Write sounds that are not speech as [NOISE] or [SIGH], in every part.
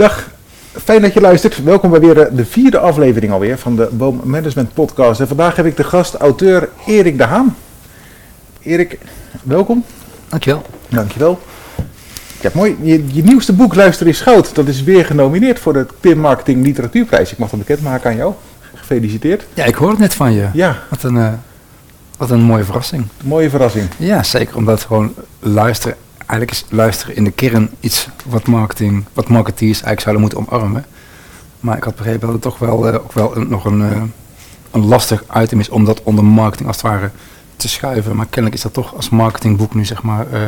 Dag, fijn dat je luistert. Welkom bij weer de, de vierde aflevering alweer van de Boom Management Podcast. En vandaag heb ik de gast, auteur Erik de Haan. Erik, welkom. Dankjewel. Dankjewel. Ja, mooi. Je, je nieuwste boek Luister is Goud, dat is weer genomineerd voor de PIM Marketing Literatuurprijs. Ik mag dat bekendmaken aan jou. Gefeliciteerd. Ja, ik hoor het net van je. Ja, Wat een, eh, wat een mooie verrassing. mooie verrassing. Ja, zeker omdat gewoon luisteren, eigenlijk is luisteren in de kern iets wat marketing, wat marketeers eigenlijk zouden moeten omarmen. Maar ik had begrepen dat het toch wel, eh, ook wel een, nog een, eh, een lastig item is om dat onder marketing als het ware te schuiven. Maar kennelijk is dat toch als marketingboek nu zeg maar eh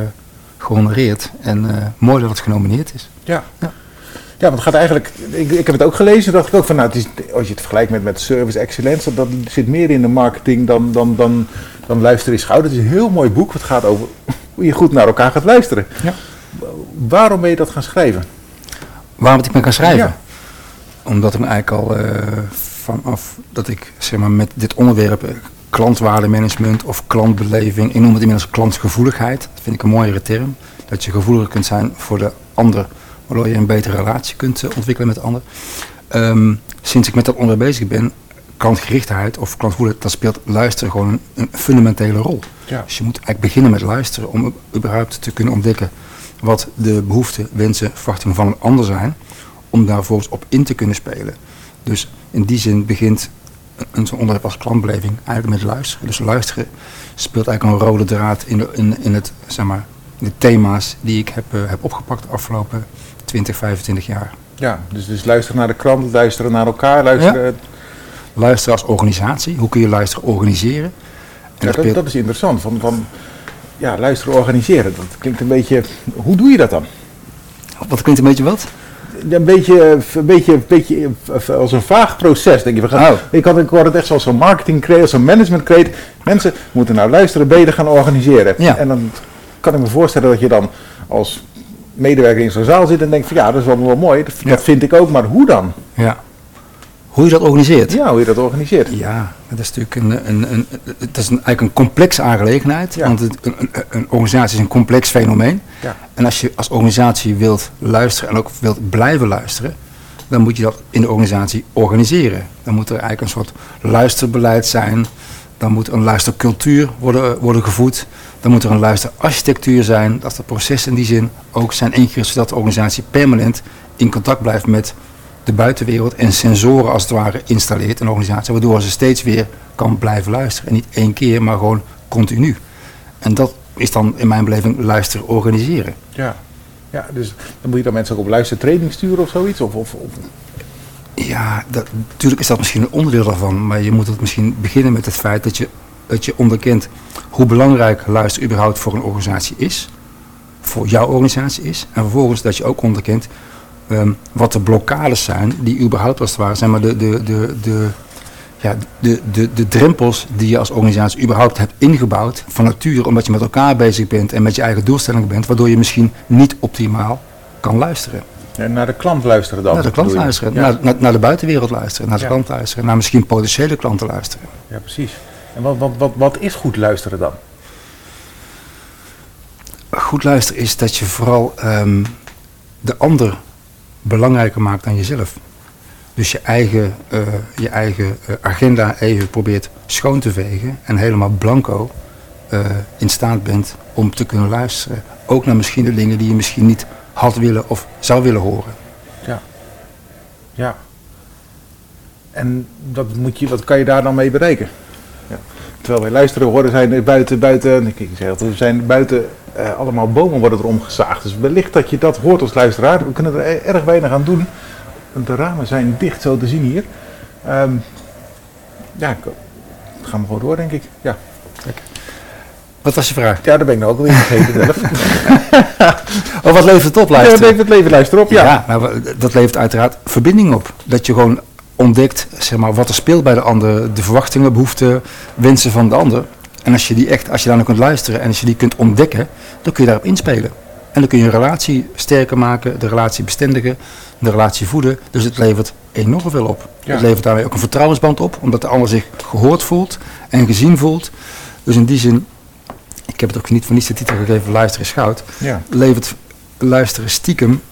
gehonoreerd. En mooi dat het genomineerd is. Ja. Ja. Ja, want het gaat eigenlijk, ik, ik heb het ook gelezen, dacht ik ook van, nou, het is, als je het vergelijkt met, met service excellence, dat, dat zit meer in de marketing dan, dan, dan, dan luisteren is goud. Het is een heel mooi boek, het gaat over [LAUGHS] hoe je goed naar elkaar gaat luisteren. Ja. Waarom ben je dat gaan schrijven? Waarom ik ben gaan schrijven? Ja. Omdat ik me eigenlijk al eh, vanaf dat ik zeg maar, met dit onderwerp, eh, klantwaardemanagement of klantbeleving, ik noem het inmiddels klantgevoeligheid, dat vind ik een mooiere term, dat je gevoeliger kunt zijn voor de ander, waardoor je een betere relatie kunt eh, ontwikkelen met de ander. Ehm, sinds ik met dat onderwerp bezig ben, klantgerichtheid of klantgevoeligheid, dat speelt luisteren gewoon een, een fundamentele rol. Ja. Dus je moet eigenlijk beginnen met luisteren om überhaupt te kunnen ontdekken wat de behoeften, wensen, verwachtingen van een ander zijn, om daar volgens op in te kunnen spelen. Dus in die zin begint een- zo'n onderwerp als klantbeleving eigenlijk met luisteren. Dus luisteren speelt eigenlijk een rode draad in, de, in, in het, zeg maar, de thema's die ik heb, eh, heb opgepakt de afgelopen 20, 25 jaar. Ja, dus, dus luisteren naar de klant, luisteren naar elkaar, luisteren. Luisteren als organisatie, hoe kun je luisteren organiseren? En Ja, dat dat, speelt- dat is interessant. Van, van, ja, luisteren, organiseren. Dat klinkt een beetje. Hoe doe je dat dan? wat klinkt een beetje wat? Een beetje, een beetje, een beetje als een vaag proces. Denk je. We gaan, Oh. ik, had, ik hoor het echt zoals zo'n marketingcreet, als zo'n managementcreet. Mensen moeten nou luisteren, beter gaan organiseren. Ja. En dan kan ik me voorstellen dat je dan als medewerker in zo'n zaal zit en denkt van ja, dat is wel, wel mooi. Dat, Ja. dat vind ik ook, maar hoe dan? Ja. Hoe je dat organiseert? Ja, hoe je dat organiseert. Ja, dat is natuurlijk een, een, een, het is een, eigenlijk een complexe aangelegenheid. Ja. Want het, een, een, een organisatie is een complex fenomeen. Ja. En als je als organisatie wilt luisteren en ook wilt blijven luisteren, dan moet je dat in de organisatie organiseren. Dan moet er eigenlijk een soort luisterbeleid zijn. Dan moet een luistercultuur worden, worden gevoed. Dan moet er een luisterarchitectuur zijn. Dat de processen in die zin ook zijn ingericht zodat de organisatie permanent in contact blijft met de buitenwereld en sensoren als het ware installeert in een organisatie, waardoor ze steeds weer kan blijven luisteren. En niet één keer, maar gewoon continu. En dat is dan in mijn beleving luisteren organiseren. Ja. ja, dus dan moet je dan mensen ook op luistertraining sturen of zoiets? Of, of, of- Ja, dat, natuurlijk is dat misschien een onderdeel daarvan, maar je moet het misschien beginnen met het feit dat je, dat je onderkent hoe belangrijk luisteren überhaupt voor een organisatie is, voor jouw organisatie is, en vervolgens dat je ook onderkent ehm, wat de blokkades zijn die überhaupt als het ware zijn, maar de, de, de, de, ja, de, de, de drempels die je als organisatie überhaupt hebt ingebouwd van nature, omdat je met elkaar bezig bent en met je eigen doelstellingen bent, waardoor je misschien niet optimaal kan luisteren. En naar de klant luisteren dan? Naar de klant luisteren, Ja. naar, naar, naar de buitenwereld luisteren, naar de Ja. klant luisteren, naar misschien potentiële klanten luisteren. Ja, precies. En wat, wat, wat, wat is goed luisteren dan? Goed luisteren is dat je vooral ehm, de ander belangrijker maakt dan jezelf. Dus je eigen, eh, je eigen eh, agenda even probeert schoon te vegen en helemaal blanco eh, in staat bent om te kunnen luisteren. Ook naar misschien de dingen die je misschien niet had willen of zou willen horen. Ja. En wat, moet je, wat kan je daar dan mee bereiken? Ja. Terwijl wij luisteren horen zijn er buiten, buiten, ik zeg het, er zijn buiten eh, allemaal bomen worden er omgezaagd. Dus wellicht dat je dat hoort als luisteraar. We kunnen er e- erg weinig aan doen. Want de ramen zijn dicht zo te zien hier. Ehm, ja, ik- gaan we gewoon door denk ik. Ja, Wat was je vraag? ja daar ben ik nou ook alweer vergeten zelf. [LAUGHS] Oh, wat levert het op, Ja, luisteren? dat heeft het leven luisteren op. Ja. Ja, maar dat levert uiteraard verbinding op. Dat je gewoon ontdekt zeg maar, wat er speelt bij de ander, de verwachtingen, behoeften, wensen van de ander. En als je die echt, als je daar naar kunt luisteren en als je die kunt ontdekken, dan kun je daarop inspelen. En dan kun je een relatie sterker maken, de relatie bestendigen, de relatie voeden. Dus het levert enorm veel op. Ja. Het levert daarmee ook een vertrouwensband op, omdat de ander zich gehoord voelt en gezien voelt. Dus in die zin, heb het ook niet voor niets de titel gegeven, luisteren is goud Ja. levert luisteren stiekem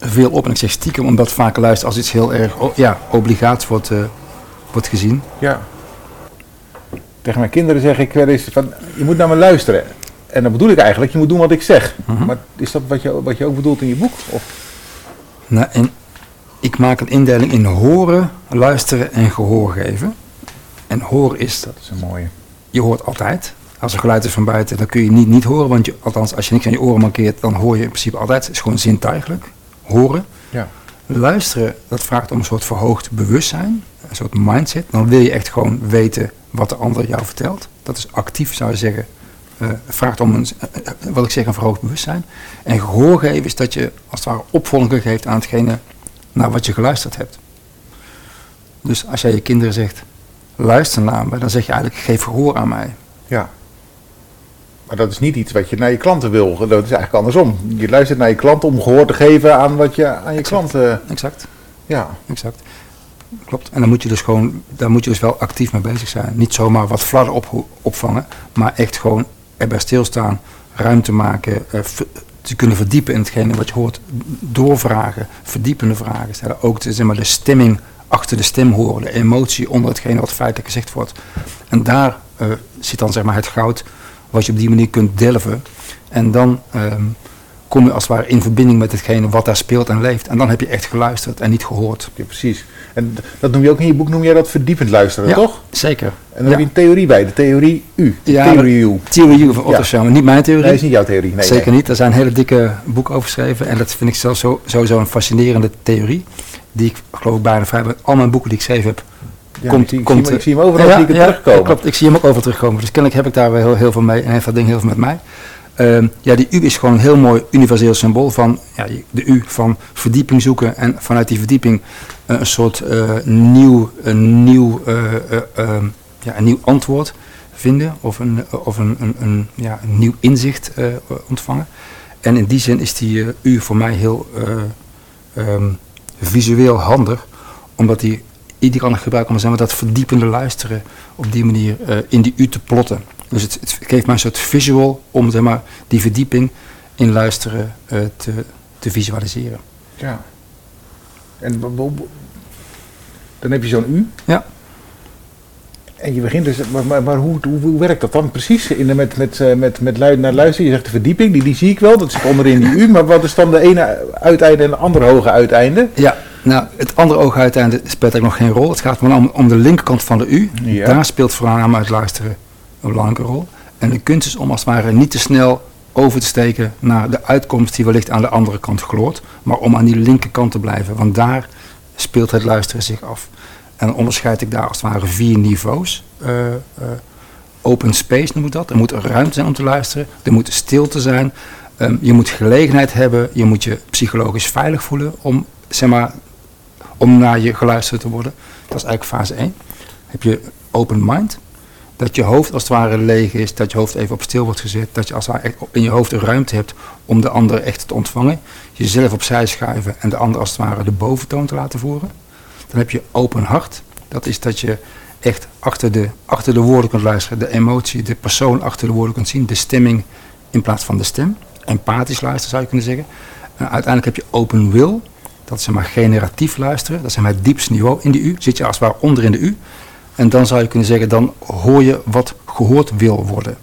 veel op. En ik zeg stiekem omdat vaak luisteren als iets heel erg ja, obligaat wordt, eh, wordt gezien. Ja. Tegen mijn kinderen zeg ik wel eens van, je moet naar me luisteren. En dan bedoel ik eigenlijk, je moet doen wat ik zeg. Mhm. Maar is dat wat je, wat je ook bedoelt in je boek? Of? Nou, en ik maak een indeling in horen, luisteren en gehoor geven. En horen is, Dat is een mooie. je hoort altijd. Als er geluid is van buiten, dan kun je niet niet horen. Want je, althans, als je niks aan je oren mankeert, dan hoor je in principe altijd. Het is gewoon zintuigelijk. Horen. Ja. Luisteren, dat vraagt om een soort verhoogd bewustzijn. Een soort mindset. Dan wil je echt gewoon weten wat de ander jou vertelt. Dat is actief, zou je zeggen. Eh, vraagt om een, eh, eh, wat ik zeg, een verhoogd bewustzijn. En gehoor geven is dat je als het ware opvolging geeft aan hetgene naar wat je geluisterd hebt. Dus als jij je kinderen zegt, luister naar me, dan zeg je eigenlijk, geef gehoor aan mij. Ja. Maar dat is niet iets wat je naar je klanten wil. Dat is eigenlijk andersom. Je luistert naar je klant om gehoor te geven aan wat je aan je Exact. klanten... Exact, Ja. exact. Klopt. En dan moet je dus gewoon, daar moet je dus wel actief mee bezig zijn. Niet zomaar wat fladder op, opvangen, maar echt gewoon erbij stilstaan, ruimte maken, eh, te kunnen verdiepen in hetgene wat je hoort, doorvragen, verdiepende vragen stellen. Ook de, zeg maar, de stemming achter de stem horen, de emotie onder hetgene wat feitelijk gezegd wordt. En daar eh, zit dan zeg maar het goud wat je op die manier kunt delven. En dan ehm, kom je als het ware in verbinding met hetgene wat daar speelt en leeft. En dan heb je echt geluisterd en niet gehoord. ja, precies. En dat noem je ook in je boek, noem jij dat verdiepend luisteren, Ja, toch? Zeker. En dan Ja. heb je een theorie bij, de theorie U. De Ja, theorie U. Theory U van Otto Ja. Niet mijn theorie. Nee, is niet jouw theorie. Nee, Zeker nee. niet. Er zijn hele dikke boeken over geschreven. En dat vind ik zelfs zo, sowieso een fascinerende theorie. Die ik geloof ik bijna vrij bij al mijn boeken die ik geschreven heb. Ja, komt- ik, zie, ik komt, zie hem- ik eh, zie hem overal zie ik het terugkomen. klopt. Ik zie hem ook over terugkomen. Dus kennelijk heb ik daar wel heel, heel veel mee. En heeft dat ding heel veel met mij. Ehm, ja, die U is gewoon een heel mooi universeel symbool van ja, de U van verdieping zoeken. En vanuit die verdieping eh, een soort eh, nieuw, een nieuw, eh, eh, ehm, ja, een nieuw antwoord vinden. Of een, of een, een, een, ja, een nieuw inzicht ontvangen. En in die zin is die U voor mij heel eh, ehm, visueel handig. Omdat die iedereen kan gebruiken om zeg maar, dat verdiepende luisteren op die manier eh, in die U te plotten. Dus het, het geeft mij een soort visual om zeg maar, die verdieping in luisteren eh, te, te visualiseren. Ja. En dan heb je zo'n U. Ja. En je begint dus, maar, maar, maar hoe, hoe, hoe werkt dat dan precies? In de, met, met, eh, met, met naar luisteren, je zegt de verdieping, die, die zie ik wel, dat zit onderin die U. Maar wat is dan de ene uiteinde en de andere hoge uiteinde? Ja, nou, het andere ooguiteinde speelt eigenlijk nog geen rol. Het gaat maar om, om de linkerkant van de U. Ja. Daar speelt voornamelijk het luisteren een belangrijke rol. En de kunst is om als het ware niet te snel over te steken naar de uitkomst die wellicht aan de andere kant gloort. Maar om aan die linkerkant te blijven. Want daar speelt het luisteren zich af. En dan onderscheid ik daar als het ware vier niveaus. Eh, eh, open space noem ik dat. Er moet een ruimte zijn om te luisteren. Er moet stilte zijn. Ehm, je moet gelegenheid hebben. Je moet je psychologisch veilig voelen om, zeg maar, om naar je geluisterd te worden. Dat is eigenlijk fase 1. Heb je open mind. Dat je hoofd als het ware leeg is. Dat je hoofd even op stil wordt gezet. Dat je als het ware in je hoofd een ruimte hebt om de ander echt te ontvangen. Jezelf opzij schuiven en de ander als het ware de boventoon te laten voeren. Dan heb je open hart. Dat is dat je echt achter de, achter de woorden kunt luisteren. De emotie, de persoon achter de woorden kunt zien. De stemming in plaats van de stem. Empathisch luisteren zou je kunnen zeggen. En uiteindelijk heb je open will. Dat is maar generatief luisteren. Dat is maar het diepste niveau in de U. Zit je als het ware onder in de U. En dan zou je kunnen zeggen, dan hoor je wat gehoord wil worden.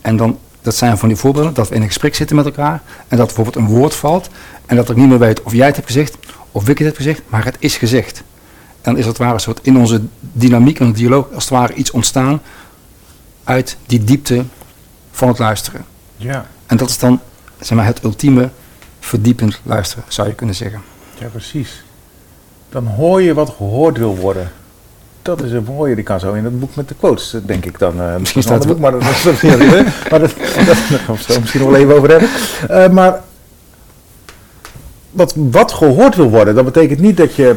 En dan, dat zijn van die voorbeelden, dat we in een gesprek zitten met elkaar. En dat bijvoorbeeld een woord valt. En dat ik niet meer weet of jij het hebt gezegd, of ik het heb gezegd, maar het is gezegd. En dan is het ware een soort in onze dynamiek en dialoog als het ware iets ontstaan uit die diepte van het luisteren. Ja, En dat is dan zeg maar, het ultieme verdiepend luisteren, zou je kunnen zeggen. ja, precies. Dan hoor je wat gehoord wil worden. Dat is een mooie, die kan zo in het boek met de quotes, denk ik dan. eh, Misschien staat ander boek, maar dat, [LAUGHS] dat, dat, maar dat, gaan we het zo misschien nog wel even over hebben. Eh, maar wat, wat gehoord wil worden, dat betekent niet dat je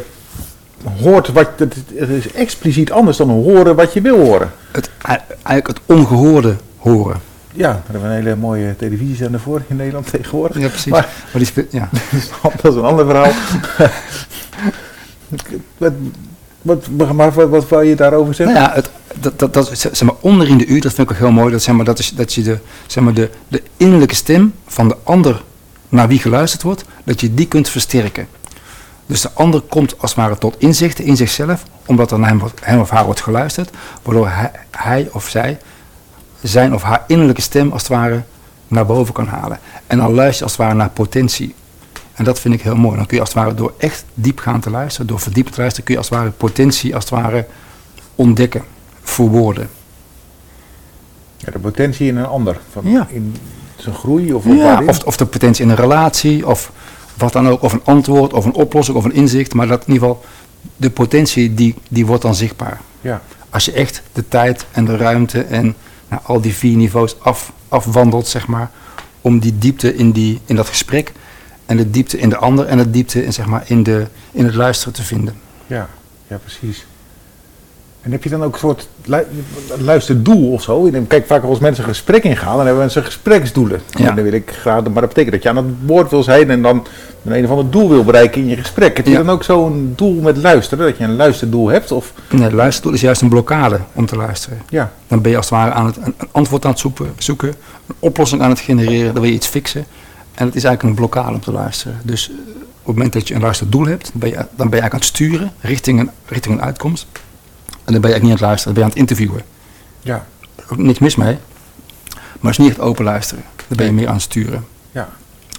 hoort wat, het het is expliciet anders dan horen wat je wil horen. Het, eigenlijk het ongehoorde horen. Ja, daar hebben we een hele mooie televisiezender voor in Nederland tegenwoordig. Ja, precies. Maar- Maar, die spe- ja. [LAUGHS] Dat is een ander verhaal. [LAUGHS] wat, wat, maar wat, wat wou je daarover zeggen? Nou ja, het, dat, dat, dat, zeg maar, onder in de U, dat vind ik ook heel mooi. Dat, zeg maar, dat is dat je de, zeg maar, de, de innerlijke stem van de ander naar wie geluisterd wordt, dat je die kunt versterken. Dus de ander komt als het ware tot inzichten in zichzelf, omdat er naar hem, hem of haar wordt geluisterd, waardoor hij, hij, of zij zijn of haar innerlijke stem als het ware naar boven kan halen. En dan luister je als het ware naar potentie. En dat vind ik heel mooi. Dan kun je als het ware door echt diepgaand te luisteren, door verdiept te luisteren, kun je als het ware potentie als het ware ontdekken, verwoorden. Ja, de potentie in een ander. Van Ja. In zijn groei of, Ja, of, of de potentie in een relatie, of wat dan ook, of een antwoord, of een oplossing, of een inzicht. Maar dat in ieder geval, de potentie die, die wordt dan zichtbaar. Ja, Als je echt de tijd en de ruimte en nou, al die vier niveaus af, afwandelt, zeg maar, om die diepte in, die, in dat gesprek en de diepte in de ander en de diepte in, zeg maar, in, de, in het luisteren te vinden. ja, ja, precies. En heb je dan ook een soort lu- luisterdoel of zo? Kijk, vaak als mensen een gesprek ingaan, dan hebben mensen gespreksdoelen. Ja. En dan wil ik graag, maar dat betekent dat je aan het woord wil zijn en dan een, een of ander doel wil bereiken in je gesprek. Heb je Ja. dan ook zo'n doel met luisteren, dat je een luisterdoel hebt? Of, Nee, het luisterdoel is juist een blokkade om te luisteren. ja, Dan ben je als het ware aan het, een, antwoord aan het zoeken, zoeken, een oplossing aan het genereren, dan wil je iets fixen. En het is eigenlijk een blokkade om te luisteren. Dus eh, op het moment dat je een luisterdoel hebt, dan ben je, dan ben je eigenlijk aan het sturen richting een, richting een uitkomst. En dan ben je eigenlijk niet aan het luisteren, dan ben je aan het interviewen. ja, Ook niks mis mee, maar het is niet echt open luisteren. Dan ben je meer aan het sturen. ja,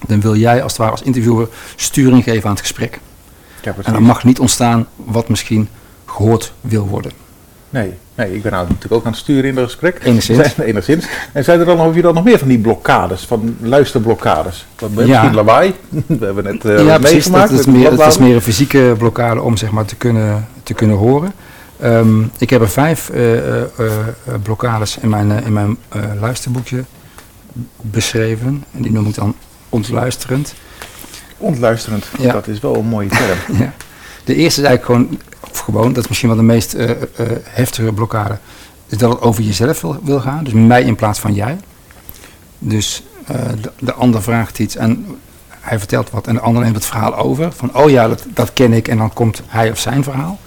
Dan wil jij als het ware als interviewer sturing geven aan het gesprek. ja, precies. En dan mag niet ontstaan wat misschien gehoord wil worden. Nee, nee, ik ben nou natuurlijk ook aan het sturen in het gesprek. Enigszins. [LAUGHS] Zijn, enigszins. En zijn er dan, heb je dan nog meer van die blokkades, van luisterblokkades? Wat, Ja. Misschien lawaai, [LAUGHS] we hebben net eh, ja, precies. meegemaakt. Dat is, meer, dat is meer een fysieke blokkade om zeg maar, te, kunnen, te kunnen horen. Ehm, ik heb er vijf eh, eh, eh, blokkades in mijn, in mijn luisterboekje beschreven. En die noem ik dan ontluisterend. Ontluisterend, Ja. dat is wel een mooie [LAUGHS] term. Ja. De eerste is eigenlijk gewoon, of gewoon, dat is misschien wel de meest heftige blokkade, is dat het over jezelf wil, wil gaan. Dus mij in plaats van jij. Dus de, de ander vraagt iets en hij vertelt wat en de ander neemt het verhaal over. Van, oh ja, dat, dat ken ik en dan komt hij of zijn verhaal.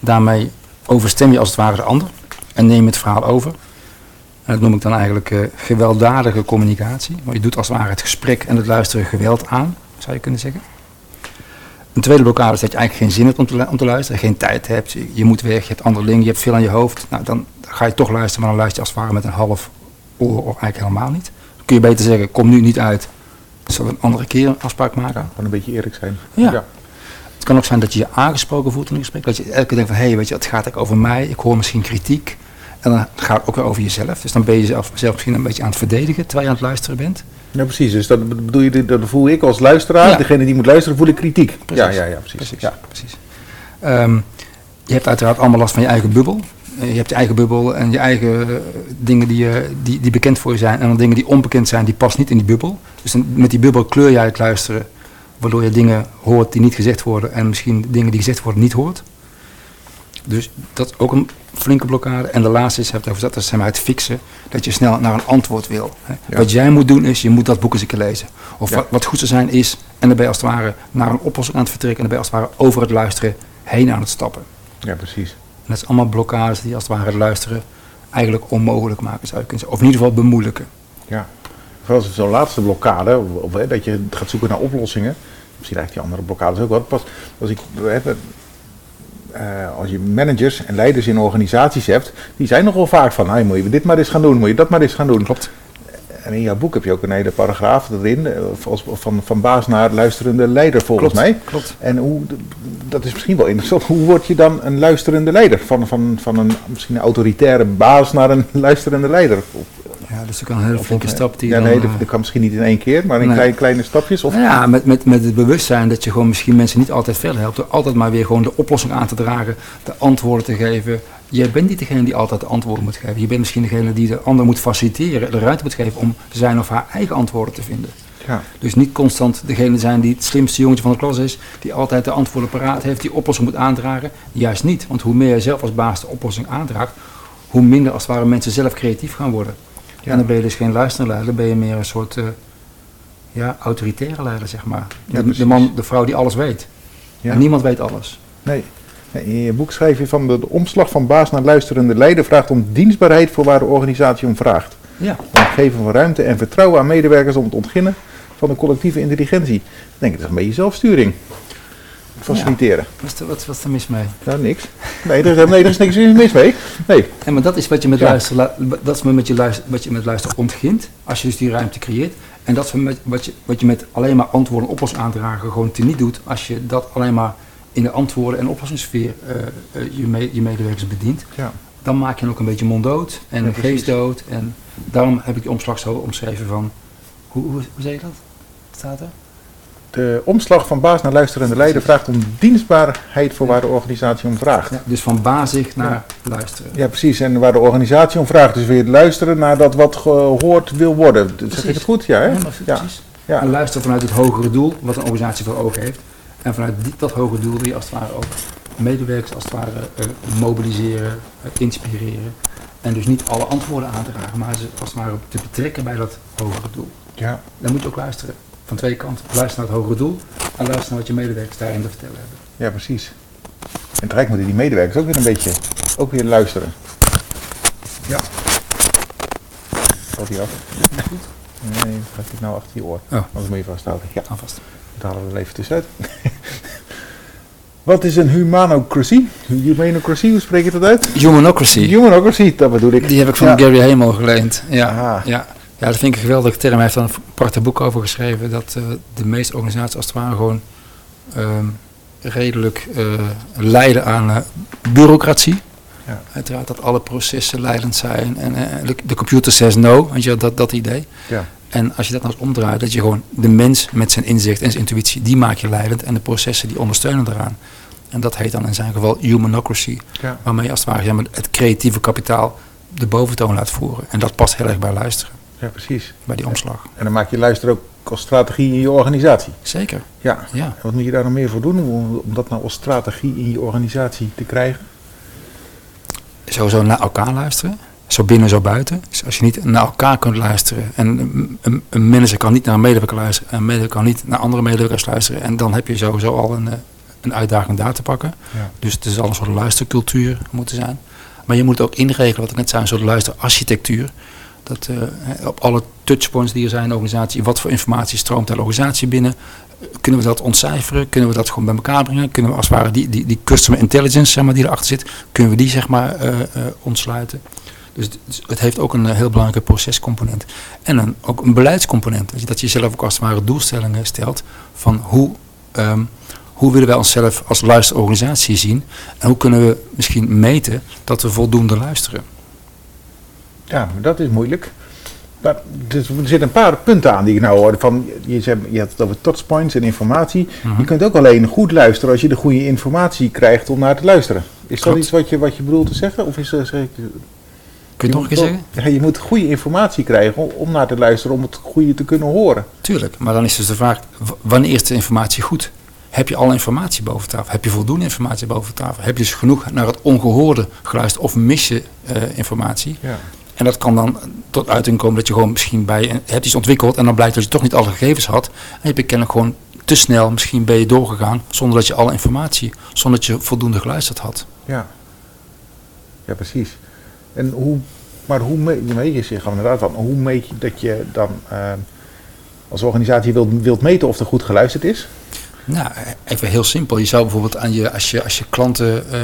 Daarmee overstem je als het ware de ander en neem het verhaal over. En dat noem ik dan eigenlijk eh, gewelddadige communicatie. Want je doet als het ware het gesprek en het luisteren geweld aan, zou je kunnen zeggen. Een tweede blokkade is dat je eigenlijk geen zin hebt om te, lu- om te luisteren, geen tijd hebt, je, moet weg, je hebt andere dingen, je hebt veel aan je hoofd. Nou, dan ga je toch luisteren, maar dan luister je als het ware met een half oor of eigenlijk helemaal niet. Dan kun je beter zeggen, kom nu niet uit, zullen we een andere keer een afspraak maken. Gewoon een beetje eerlijk zijn. Ja. Het kan ook zijn dat je je aangesproken voelt in een gesprek, dat je elke keer denkt van, hé, hey, weet je, het gaat eigenlijk over mij, ik hoor misschien kritiek. En dan gaat het ook weer over jezelf, dus dan ben je jezelf zelf misschien een beetje aan het verdedigen terwijl je aan het luisteren bent. Ja, precies. Dus dat bedoel je, dat voel ik als luisteraar, Ja. degene die moet luisteren, voel ik kritiek. Precies. Ja, ja, ja, precies. Precies. Ja. precies. Ehm, je hebt uiteraard allemaal last van je eigen bubbel. Eh, Je hebt je eigen bubbel en je eigen eh, dingen die, je, die, die bekend voor je zijn. En dan dingen die onbekend zijn, die passen niet in die bubbel. Dus dan, met die bubbel kleur jij het luisteren. Waardoor je dingen hoort die niet gezegd worden. En misschien dingen die gezegd worden niet hoort. Dus dat is ook een flinke blokkade. En de laatste is, heb over dat, dat is het fixen. Dat je snel naar een antwoord wil. Ja. Wat jij moet doen is, je moet dat boek eens een keer lezen. Of Ja. wat, wat goed zou zijn is, en dan ben je als het ware naar een oplossing aan het vertrekken. En dan ben je als het ware over het luisteren heen aan het stappen. ja, precies. En dat is allemaal blokkades die als het ware het luisteren eigenlijk onmogelijk maken zou je kunnen zeggen. Of in ieder geval bemoeilijken. Ja. Vooral zo'n laatste blokkade, of, of, hè, dat je gaat zoeken naar oplossingen. Misschien eigenlijk die andere blokkades ook wel. Pas als ik eh, als je managers en leiders in organisaties hebt, die zijn nogal vaak van, hey, moet je dit maar eens gaan doen, moet je dat maar eens gaan doen. Klopt. En in jouw boek heb je ook een hele paragraaf erin, eh, als- van, van baas naar luisterende leider volgens Klopt, mij. klopt. En hoe, dat is misschien wel interessant, hoe word je dan een luisterende leider? Van, van, van een misschien een autoritaire baas naar een luisterende leider? Ja, dat is ook een hele flinke stap die ja, nee, eh, dat, dat kan misschien niet in één keer, maar in Nee. kleine, kleine stapjes. Of, Nou ja, met, met, met het bewustzijn dat je gewoon misschien mensen niet altijd verder helpt. Door altijd maar weer gewoon de oplossing aan te dragen, de antwoorden te geven. Jij bent niet degene die altijd de antwoorden moet geven. Je bent misschien degene die de ander moet faciliteren, de ruimte moet geven om zijn of haar eigen antwoorden te vinden. ja, Dus niet constant degene zijn die het slimste jongetje van de klas is, die altijd de antwoorden paraat heeft, die oplossing moet aandragen. Juist niet, want hoe meer je zelf als baas de oplossing aandraagt, hoe minder als het ware mensen zelf creatief gaan worden. Ja. En dan ben je dus geen luisterende leider, dan ben je meer een soort eh, ja, autoritaire leider, zeg maar. Ja, de, man, de vrouw die alles weet. ja. En niemand weet alles. Nee. In je boek schrijf je van de, de omslag van baas naar luisterende leider vraagt om dienstbaarheid voor waar de organisatie om vraagt. Ja, Om het geven van ruimte en vertrouwen aan medewerkers om te ontginnen van de collectieve intelligentie. Ik denk, dat is een beetje zelfsturing. Faciliteren. Wat is, er, wat, wat is er mis mee? Nou, niks. Nee, er is, nee, er is niks mis mee. Nee. En maar dat is wat je met Ja. luisteren, lu- dat is met je luister, wat je met luisteren ontgint. Als je dus die ruimte creëert. En dat is met, wat, je, wat je met alleen maar antwoorden en oplossingen aandragen gewoon teniet doet. Als je dat alleen maar in de antwoorden en oplossingssfeer eh, eh, je, me- je medewerkers bedient. Ja. Dan maak je ook een beetje monddood en Ja, geestdood. En daarom heb ik die omslag zo omschreven van... Hoe, hoe, hoe zeg je dat? Staat er? De omslag van baas naar luisterende leider vraagt om dienstbaarheid voor waar de organisatie om vraagt. Ja, dus van bazig naar luisteren. Ja, precies. En waar de organisatie om vraagt. Dus weer luisteren naar dat wat gehoord wil worden. Zeg ik Precies. het goed? Ja, hè? Ja. precies. Ja. En luisteren vanuit het hogere doel, wat een organisatie voor ogen heeft. En vanuit die, dat hogere doel wil je als het ware ook medewerkers als het ware eh, mobiliseren, eh, inspireren. En dus niet alle antwoorden aan te dragen, maar ze als het ware te betrekken bij dat hogere doel. Ja. Dan moet je ook luisteren. Van twee kanten. Luister naar het hogere doel en luister naar wat je medewerkers daarin te vertellen hebben. ja, precies. En tegelijk moeten die medewerkers ook weer een beetje ook weer luisteren. Ja. Valt hij af? Nee, gaat hij nou achter je oor? Oh. Anders moet je vasthouden. Ja, Alvast. dat halen we er even tussenuit. [LAUGHS] Wat is een humanocracy? Humanocracy, hoe spreek je dat uit? Humanocracy. Humanocracy, dat bedoel ik. Die heb ik van Ja. Gary Hamel geleend. Ja, Aha. ja. Ja, dat vind ik een geweldige term. Hij heeft daar een prachtig boek over geschreven. Dat eh, de meeste organisaties als het ware gewoon ehm, redelijk lijden aan eh, bureaucratie. Ja. Uiteraard dat alle processen leidend zijn. En de, computer says no, weet je, dat, dat idee. Ja. En als je dat nou eens omdraait, dat je gewoon de mens met zijn inzicht en zijn intuïtie, die maak je leidend. En de processen die ondersteunen daaraan. En dat heet dan in zijn geval humanocracy. Ja. Waarmee je als het ware het creatieve kapitaal de boventoon laat voeren. En dat past heel erg bij luisteren, ja, precies. bij die omslag. En dan maak je luisteren ook als strategie in je organisatie. Zeker, Ja. ja. En wat moet je daar nog meer voor doen om, om dat nou als strategie in je organisatie te krijgen? Sowieso naar elkaar luisteren. Zo binnen, zo buiten. Dus als je niet naar elkaar kunt luisteren. En een, een, manager kan niet naar een medewerker luisteren. En een medewerker kan niet naar andere medewerkers luisteren. En dan heb je sowieso al een, eh, een uitdaging daar te pakken. Ja. Dus het is al een soort luistercultuur moeten zijn. Maar je moet ook inregelen, wat ik net zei, een soort luisterarchitectuur. Dat eh, op alle touchpoints die er zijn in de organisatie, wat voor informatie stroomt de organisatie binnen. Kunnen we dat ontcijferen? Kunnen we dat gewoon bij elkaar brengen? Kunnen we als het ware die, die, die customer intelligence zeg maar, die erachter zit, kunnen we die zeg maar eh, eh, ontsluiten? Dus het- heeft ook een heel belangrijke procescomponent. En een, ook een beleidscomponent. Dat je zelf ook als het ware doelstellingen stelt van hoe, ehm, hoe willen wij onszelf als luisterorganisatie zien? En hoe kunnen we misschien meten dat we voldoende luisteren? Ja, dat is moeilijk. Maar er zitten een paar punten aan die ik nou hoorde. Van, je, zei, je had het over touchpoints en informatie. Mhm. Je kunt ook alleen goed luisteren als je de goede informatie krijgt om naar te luisteren. Is dat iets wat je, wat je bedoelt te zeggen? Of is, dat zeg ik, Kun je het nog een keer zeggen? Ja, je moet goede informatie krijgen om, naar te luisteren, om het goede te kunnen horen. Tuurlijk, maar dan is dus de vraag, wanneer is de informatie goed? Heb je alle informatie boven tafel? Heb je voldoende informatie boven tafel? Heb je dus genoeg naar het ongehoorde geluisterd of mis je eh, informatie? Ja. En dat kan dan tot uiting komen dat je gewoon misschien bij hebt iets ontwikkeld en dan blijkt dat je toch niet alle gegevens had. En heb je kennelijk gewoon te snel misschien ben je doorgegaan zonder dat je alle informatie, zonder dat je voldoende geluisterd had. Ja. Ja, precies. En hoe, maar hoe meet je, zich inderdaad dan, hoe meet je dat je dan eh, als organisatie wilt, wilt meten of er goed geluisterd is? Nou, even heel simpel. Je zou bijvoorbeeld aan je, als je, als je klanten, eh,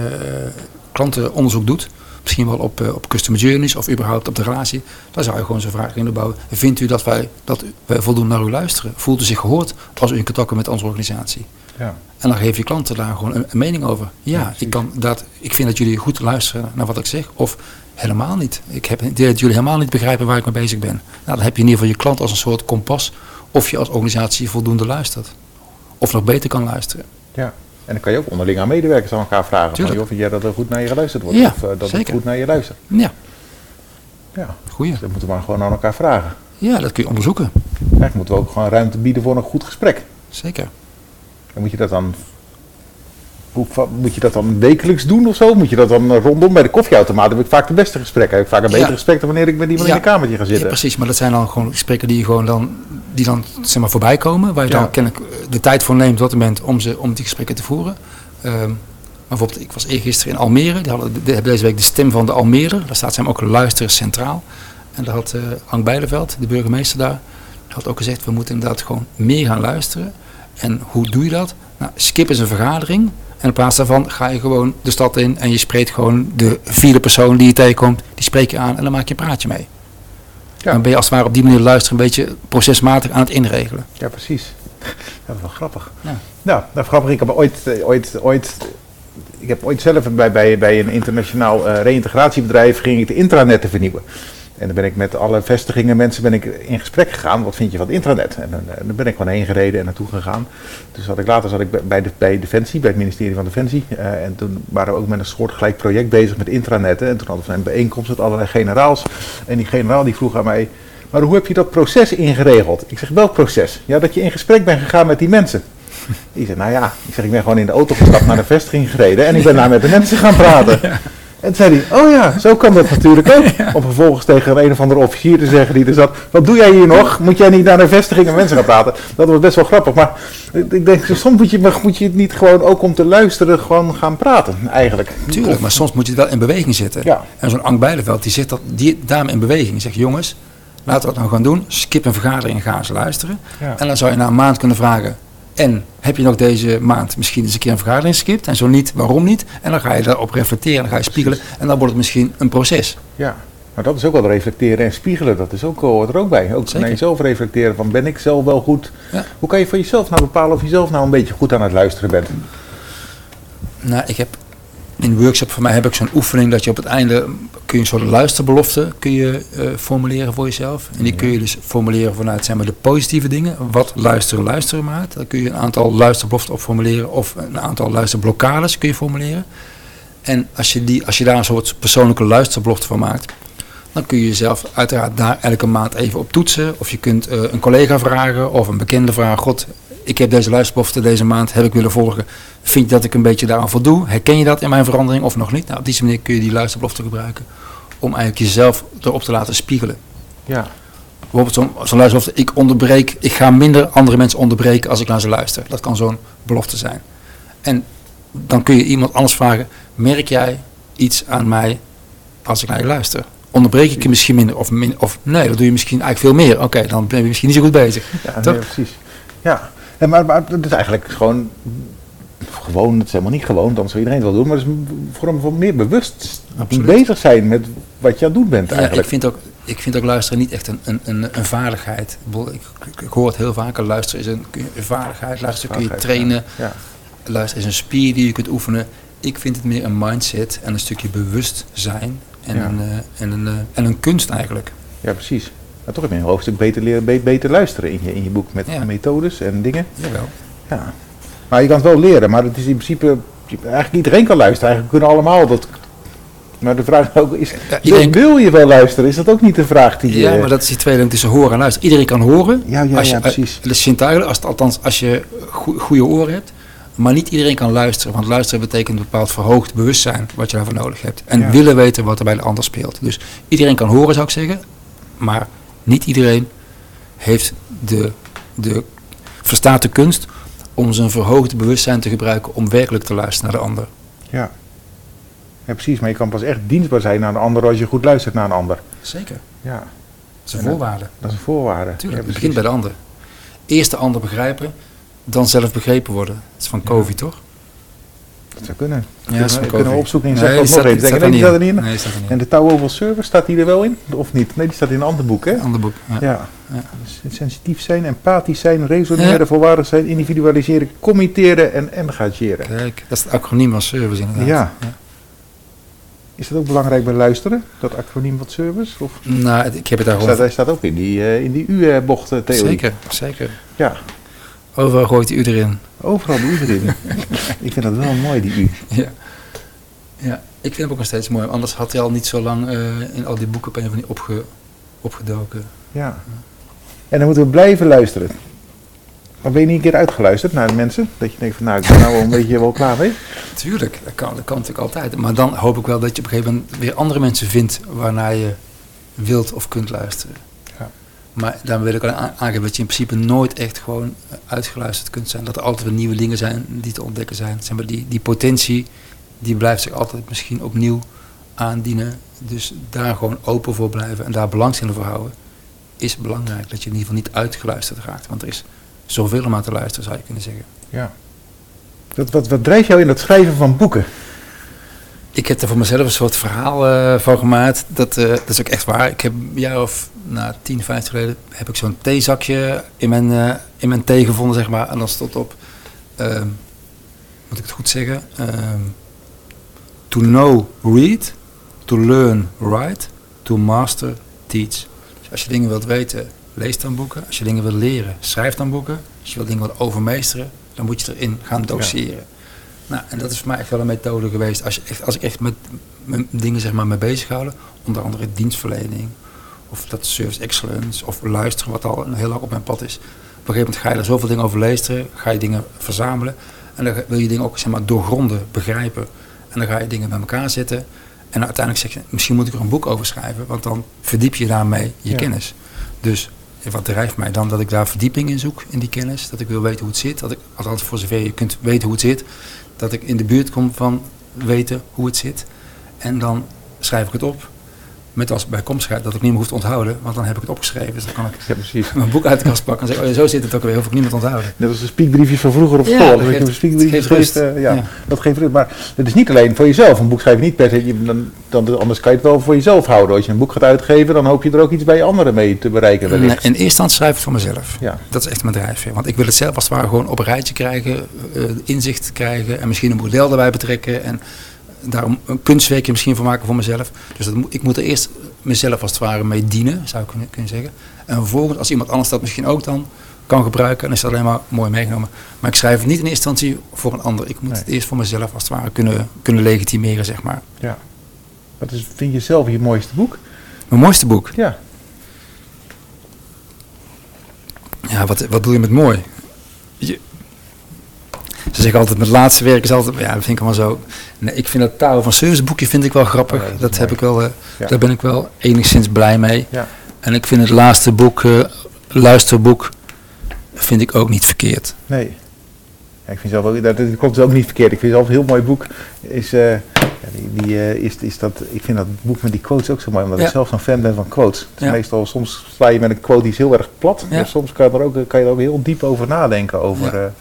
klantenonderzoek doet, misschien wel op, eh, op customer journeys of überhaupt op de relatie, dan zou je gewoon zo'n vraag kunnen bouwen. Vindt u dat wij, dat wij voldoende naar u luisteren? Voelt u zich gehoord als u in contact komt met onze organisatie? Ja. En dan geef je klanten daar gewoon een, een mening over. Ja, Ja, ik, kan dat, ik vind dat jullie goed luisteren naar wat ik zeg. Of helemaal niet. Ik heb dat jullie helemaal niet begrijpen waar ik mee bezig ben. Nou, dan heb je in ieder geval je klant als een soort kompas. Of je als organisatie voldoende luistert. Of nog beter kan luisteren. ja. En dan kan je ook onderling aan medewerkers aan elkaar vragen. Van, Tuurlijk. joh, vind jij dat er goed naar je geluisterd wordt? Ja, of eh, dat er zeker. goed naar je luistert? Ja, Ja, goeie. dat moeten we maar gewoon aan elkaar vragen. Ja, dat kun je onderzoeken. Eigenlijk moeten we ook gewoon ruimte bieden voor een goed gesprek. Zeker. En moet je dat dan... Moet je dat dan wekelijks doen of zo? Moet je dat dan eh, rondom bij de koffieautomaat? heb ik vaak de beste gesprekken. Heb ik vaak een Ja. beter gesprek dan wanneer ik met iemand Ja. in een kamertje ga Ja, zitten. precies, maar dat zijn dan gewoon gesprekken die, je gewoon dan, die dan zeg maar, voorbij komen. Waar je Ja. dan kennelijk eh, de tijd voor neemt op dat moment om, ze, om die gesprekken te voeren. Ehm, maar bijvoorbeeld, ik was eergisteren in Almere. Die hadden de, hebben deze week de stem van de Almere. Daar staat zijn ook luisteren centraal. En daar had eh Hank Bijleveld, de burgemeester daar, had ook gezegd, we moeten inderdaad gewoon meer gaan luisteren. En hoe doe je dat? Nou, skip eens een vergadering. En in plaats daarvan ga je gewoon de stad in en je spreekt gewoon de vierde persoon die je tegenkomt, die spreek je aan en dan maak je een praatje mee. Ja. Dan ben je als het ware op die manier luisteren een beetje procesmatig aan het inregelen. Ja, precies. Dat is wel grappig. Ja. Nou, nou grappig. Ik heb ooit, eh, ooit, ooit, ik heb ooit zelf bij, bij, bij een internationaal eh reïntegratiebedrijf ging ik de intranetten vernieuwen. En dan ben ik met alle vestigingen mensen ben ik in gesprek gegaan. Wat vind je van het intranet? En dan, eh, dan ben ik gewoon heen gereden en naartoe gegaan. Dus zat ik, later zat ik bij- de, Defensie, bij het ministerie van Defensie. Eh, en toen waren we ook met een soortgelijk project bezig met intranetten. En toen hadden we een bijeenkomst met allerlei generaals. En die generaal die vroeg aan mij, maar hoe heb je dat proces ingeregeld? Ik zeg, welk proces? Ja, dat je in gesprek bent gegaan met die mensen. [LAUGHS] Ik zeg, nou ja, ik zeg, ik ben gewoon in de auto gestapt naar de vestiging gereden en ik ben daar met de mensen gaan praten. [LAUGHS] En toen zei hij, oh ja, zo kan dat natuurlijk ook. [LAUGHS] Om vervolgens tegen een of andere officier te zeggen die er zat, wat doe jij hier nog? Moet jij niet naar de vestiging en mensen gaan praten? Dat was best wel grappig, maar ik denk, soms moet je, maar moet je het niet gewoon ook om te luisteren gewoon gaan praten, eigenlijk. Tuurlijk, maar soms moet je wel in beweging zitten. Ja. En zo'n Ank Bijleveld, die zit dat, die dame in beweging. Die zegt, jongens, laten we dat nou gaan doen. Skip een vergadering en ga eens luisteren. Ja. En dan zou je na een maand kunnen vragen, en heb je nog deze maand misschien eens een keer een vergadering geskipt? En zo niet, waarom niet? En dan ga je daarop reflecteren, dan ga je spiegelen. En dan wordt het misschien een proces. Ja, maar dat is ook wel reflecteren en spiegelen. Dat is ook, hoort er ook bij. Ook naar jezelf reflecteren van ben ik zelf wel goed? Ja. Hoe kan je voor jezelf nou bepalen of je zelf nou een beetje goed aan het luisteren bent? Nou, ik heb in een workshop van mij heb ik zo'n oefening dat je op het einde kun je een soort luisterbelofte kun je, eh, formuleren voor jezelf. En die kun je dus formuleren vanuit zeg maar, de positieve dingen. Wat luisteren luisteren maakt. Dan kun je een aantal luisterbeloften op formuleren of een aantal luisterblokkades kun je formuleren. En als je, die, als je daar een soort persoonlijke luisterbelofte van maakt, dan kun je jezelf uiteraard daar elke maand even op toetsen. Of je kunt eh, een collega vragen of een bekende vragen. God, ik heb deze luisterbelofte deze maand, heb ik willen volgen. Vind je dat ik een beetje daaraan voldoe? Herken je dat in mijn verandering of nog niet? Nou, op die manier kun je die luisterbelofte gebruiken om eigenlijk jezelf erop te laten spiegelen. Ja, Bijvoorbeeld zo'n luisterbelofte, ik onderbreek, ik ga minder andere mensen onderbreken als ik naar ze luister. Dat kan zo'n belofte zijn. En dan kun je iemand anders vragen, merk jij iets aan mij als ik naar je luister? Onderbreek ik je misschien minder of, min, of nee, dat doe je misschien eigenlijk veel meer. Oké, dan ben je misschien niet zo goed bezig. ja nee, precies. Ja, en maar, maar het is eigenlijk gewoon, gewoon, het is helemaal niet gewoon, dan zou iedereen het wel doen, maar het is een vorm van meer bewust Absoluut. bezig zijn met wat je aan het doen bent Ja, eigenlijk. ik, vind ook, ik vind ook luisteren niet echt een, een, een, een vaardigheid. Ik, ik, hoor het heel vaak, luisteren is een, vaardigheid. Luisteren kun je trainen. Ja, Luisteren is een spier die je kunt oefenen. Ik vind het meer een mindset en een stukje bewustzijn. En, Ja. een, eh, en, een, eh, en een kunst eigenlijk. ja precies. Maar toch heb je een hoofdstuk beter, leren, be- beter luisteren in je, in je boek met Ja. methodes en dingen. Jawel. Ja. Maar je kan het wel leren, maar het is in principe, eigenlijk iedereen kan luisteren. Eigenlijk kunnen allemaal dat. Maar de vraag ook is, wil, iedereen- wil je wel luisteren? Is dat ook niet de vraag die je... Ja, maar dat is die tweedeling tussen horen en luisteren. Iedereen kan horen. Ja, ja, als je, ja, precies. is zintuigelijk, als het, althans als je goe- goede oren hebt. Maar niet iedereen kan luisteren. Want luisteren betekent een bepaald verhoogd bewustzijn wat je daarvoor nodig hebt. En Ja. willen weten wat er bij de ander speelt. Dus iedereen kan horen zou ik zeggen. Maar niet iedereen heeft de, de, verstaat de kunst om zijn verhoogde bewustzijn te gebruiken om werkelijk te luisteren naar de ander. Ja. ja, precies. Maar je kan pas echt dienstbaar zijn naar een ander als je goed luistert naar een ander. Zeker. Ja, Dat is een dat- voorwaarde. dat is een voorwaarde. Natuurlijk, Ja, het begint bij de ander. Eerst de ander begrijpen, dan zelf begrepen worden. Dat is van Ja. Covey, toch? Dat zou kunnen. Ja, kunnen, dat van kunnen we opzoeken in Nee, nog staat- even. staat nee, die staat er niet in? Nee, die staat er niet En de Tower over Server, staat die er wel in? Of niet? Nee, die staat in een ander boek, hè? Ander boek. Ja. Ja. Ja. Dus sensitief zijn, empathisch zijn, resoneren, Ja. volwaardig zijn, individualiseren, committeren en engageren. Kijk, dat is het acroniem van service inderdaad. Ja. Is dat ook belangrijk bij luisteren, dat acroniem van service? Of Nou, ik heb het daar staat, gewoon... hij staat ook in die, eh, in die U-bocht-theorie. Zeker, zeker. Ja, Overal gooit u erin. overal de U erin. [LAUGHS] Ik vind dat wel mooi, die U. Ja. ja, ik vind hem ook nog steeds mooi. Anders had hij al niet zo lang eh, in al die boeken op manier opge, opgedoken. Ja. En dan moeten we blijven luisteren. Maar ben je niet een keer uitgeluisterd naar de mensen? Dat je denkt van nou, ik ben nou wel een beetje wel klaar mee. Tuurlijk, dat kan, dat kan natuurlijk altijd. Maar dan hoop ik wel dat je op een gegeven moment weer andere mensen vindt waarnaar je wilt of kunt luisteren. Maar dan wil ik al aan- aangeven dat je in principe nooit echt gewoon eh, uitgeluisterd kunt zijn. Dat er altijd weer nieuwe dingen zijn die te ontdekken zijn. Zeg maar die, die potentie, die blijft zich altijd misschien opnieuw aandienen. Dus daar gewoon open voor blijven en daar belangstelling voor houden. is belangrijk. Dat je in ieder geval niet uitgeluisterd raakt. Want er is zoveel om aan te luisteren, zou je kunnen zeggen. Ja. Wat, wat, wat drijft jou in het schrijven van boeken? Ik heb er voor mezelf een soort verhaal uh, van gemaakt. Dat, uh, dat is ook echt waar. Ik heb een jaar of nou, 10, 15 geleden heb ik zo'n theezakje in mijn, uh, in mijn thee gevonden, zeg maar. En dan stond op, ehm, moet ik het goed zeggen? Ehm, to know, read. To learn, write. To master, teach. Dus als je dingen wilt weten, lees dan boeken. Als je dingen wilt leren, schrijf dan boeken. Als je wilt dingen wilt overmeesteren, dan moet je erin gaan doseren. Ja. Nou, en dat is voor mij echt wel een methode geweest. Als, je echt, als ik echt met, met dingen zeg maar, mee bezig houden, onder andere dienstverlening, of dat service excellence, of luisteren, wat al heel lang op mijn pad is. Op een gegeven moment ga je er zoveel dingen over lezen, ga je dingen verzamelen. En dan wil je dingen ook zeg maar, doorgronden, begrijpen. En dan ga je dingen bij elkaar zetten. En uiteindelijk zeg je, misschien moet ik er een boek over schrijven, want dan verdiep je daarmee je ja. kennis. Dus wat drijft mij dan? Dat ik daar verdieping in zoek, in die kennis. Dat ik wil weten hoe het zit. Dat ik, althans voor zover je kunt weten hoe het zit. Dat ik in de buurt kom van weten hoe het zit. En dan schrijf ik het op. Met als bijkomstigheid dat ik niet meer hoef te onthouden, want dan heb ik het opgeschreven. Dus dan kan ik ja, precies. mijn boek uit de kast pakken en zeggen, oh, zo zit het ook weer, hoef ik niet meer te onthouden. Dat was de spiekbriefjes van vroeger op school. Ja, dat geeft- een spiekbriefje het geeft rust. eh, ja, Ja. dat geeft rust. Maar het is niet alleen voor jezelf. Een boek schrijf je niet per se, je- dan, dan, anders kan je het wel voor jezelf houden. Als je een boek gaat uitgeven, dan hoop je er ook iets bij anderen mee te bereiken. Nee, in eerste instantie schrijf ik het voor mezelf. Ja. Dat is echt mijn drijfveer. Want ik wil het zelf als het ware gewoon op een rijtje krijgen, eh, inzicht krijgen en misschien een model erbij betrekken. En daarom een kunstwerkje misschien van maken voor mezelf. Dus dat ik moet er eerst mezelf als het ware mee dienen, zou ik kunnen, kunnen zeggen. En vervolgens, als iemand anders dat misschien ook dan kan gebruiken, dan is dat alleen maar mooi meegenomen. Maar ik schrijf het niet in eerste instantie voor een ander. Ik moet Nee. het eerst voor mezelf als het ware kunnen, kunnen legitimeren, zeg maar. Ja. Wat is, vind je zelf je mooiste boek? Mijn mooiste boek. Ja. Ja, wat, wat doe je met mooi? Je, ze zeggen altijd, met laatste werk is altijd, ja, dat vind ik allemaal zo. Nee, ik vind dat Touw van Service boekje vind ik wel grappig. Oh, dat heb ik wel, eh, Ja. daar ben ik wel enigszins blij mee. Ja. En ik vind het laatste boek, eh, luisterboek, vind ik ook niet verkeerd. Nee. Ja, ik vind zelf ook, dat, dat klopt ook niet verkeerd. Ik vind zelf een heel mooi boek. Is, eh, die, die, is, is dat, ik vind dat boek met die quotes ook zo mooi, omdat Ja. ik zelf zo'n fan ben van quotes. Het is Ja. Meestal, soms sla je met een quote die is heel erg plat. Maar soms kan je, er ook, kan je er ook heel diep over nadenken, over, Ja.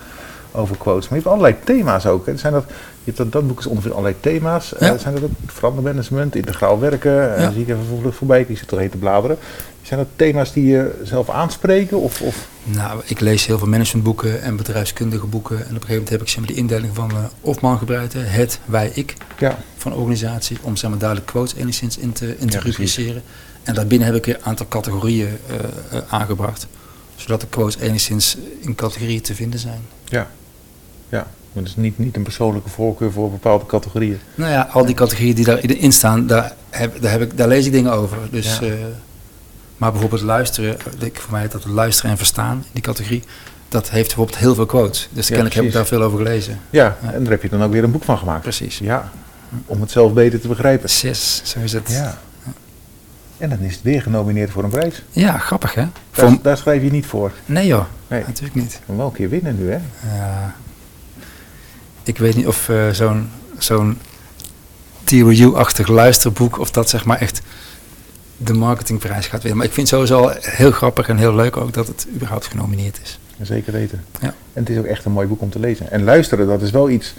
Eh, over quotes. Maar je hebt allerlei thema's ook. Hè. Zijn dat, je hebt dat, dat boek is ongeveer allerlei thema's. Eh, Ja. zijn dat ook verandermanagement, integraal werken? eh, zie ik even voor, voorbij, ik zit erheen te bladeren. Zijn dat thema's die je zelf aanspreken? Of, of? Nou, ik lees heel veel managementboeken en bedrijfskundige boeken. En op een gegeven moment heb ik zeg maar, die indeling van eh Hofman gebruikt. Het, wij, ik. Ja. van organisatie om zeg maar, duidelijk quotes enigszins in te, in te rubriceren. En daarbinnen heb ik een aantal categorieën eh, eh, aangebracht. Zodat de quotes enigszins in categorieën te vinden zijn. Ja. Ja. Maar het is niet, niet een persoonlijke voorkeur voor bepaalde categorieën. Nou ja, al die categorieën die daarin staan, daar, heb, daar, heb ik, daar lees ik dingen over. Dus, Ja. eh, maar bijvoorbeeld luisteren, eh, ik voor mij dat luisteren en verstaan, die categorie, dat heeft bijvoorbeeld heel veel quotes. Dus Ja, kennelijk heb ik precies. daar veel over gelezen. Ja, Ja. en daar heb je dan ook weer een boek van gemaakt. Precies. Ja, om het zelf beter te begrijpen. Zes, zo is het. Ja. En dan is het weer genomineerd voor een prijs. Ja, grappig hè? Daar, Voor, daar schrijf je niet voor. nee joh, Nee. natuurlijk niet. Kan wel een keer winnen nu, hè? Ja. Ik weet niet of eh, zo'n zo'n TRU-achtig luisterboek, of dat zeg maar echt de marketingprijs gaat winnen. Maar ik vind het sowieso al heel grappig en heel leuk ook dat het überhaupt genomineerd is. Zeker weten. Ja. En het is ook echt een mooi boek om te lezen. En luisteren, dat is wel iets...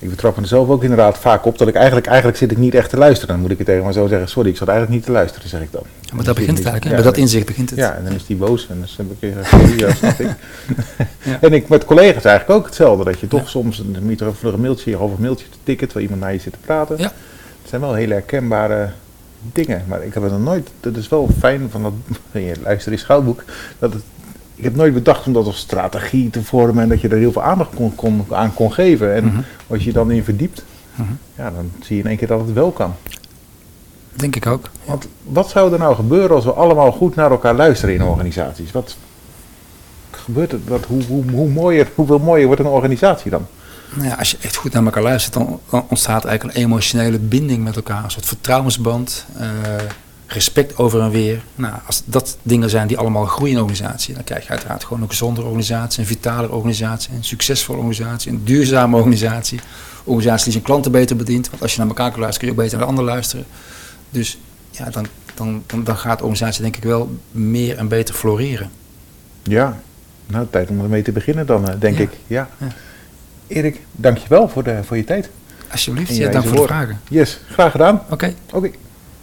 Ik betrap me er zelf ook inderdaad vaak op dat ik eigenlijk... Eigenlijk zit ik niet echt te luisteren. Dan moet ik het tegen maar zo zeggen. Sorry, ik zat eigenlijk niet te luisteren, zeg ik dan. Ja, maar daar begint het eigenlijk? Ja, bij dat inzicht begint het. Ja, en dan is die boos en dan heb ik sorry, ja, snap ik. [LAUGHS] En ik met collega's eigenlijk ook hetzelfde. Dat je toch soms een, moet je een vlug een mailtje of een mailtje te tikken terwijl iemand naar je zit te praten. Ja. Het zijn wel hele herkenbare dingen. Maar ik heb er nog nooit, dat is wel fijn van dat, [LAUGHS] je luister is schouwboek, dat het, ik heb nooit bedacht om dat als strategie te vormen en dat je er heel veel aandacht kon, kon, aan kon geven. En Mhm. als je je dan in verdiept, Mhm. ja, dan zie je in één keer dat het wel kan. Denk ik ook. Want wat zou er nou gebeuren als we allemaal goed naar elkaar luisteren in organisaties? Wat gebeurt er? Wat, hoe, hoe, hoe mooier, hoeveel mooier wordt een organisatie dan? Nou ja, als je echt goed naar elkaar luistert, dan, ontstaat eigenlijk een emotionele binding met elkaar. Een soort vertrouwensband, eh, respect over en weer. Nou, als dat dingen zijn die allemaal groeien in een organisatie, dan krijg je uiteraard gewoon een gezondere organisatie, een vitale organisatie, een succesvolle organisatie, een duurzame organisatie. Een organisatie die zijn klanten beter bedient. Want als je naar elkaar kan luisteren, kun je ook beter naar de ander luisteren. Dus ja, dan, dan, dan, dan gaat de organisatie denk ik wel meer en beter floreren. Ja, nou tijd om ermee te beginnen dan, eh, denk Ja. ik. Ja. Ja. Erik, dankjewel voor, de, voor je tijd. Alsjeblieft, ja, dank voor de vragen. Yes, graag gedaan. Oké. Oké.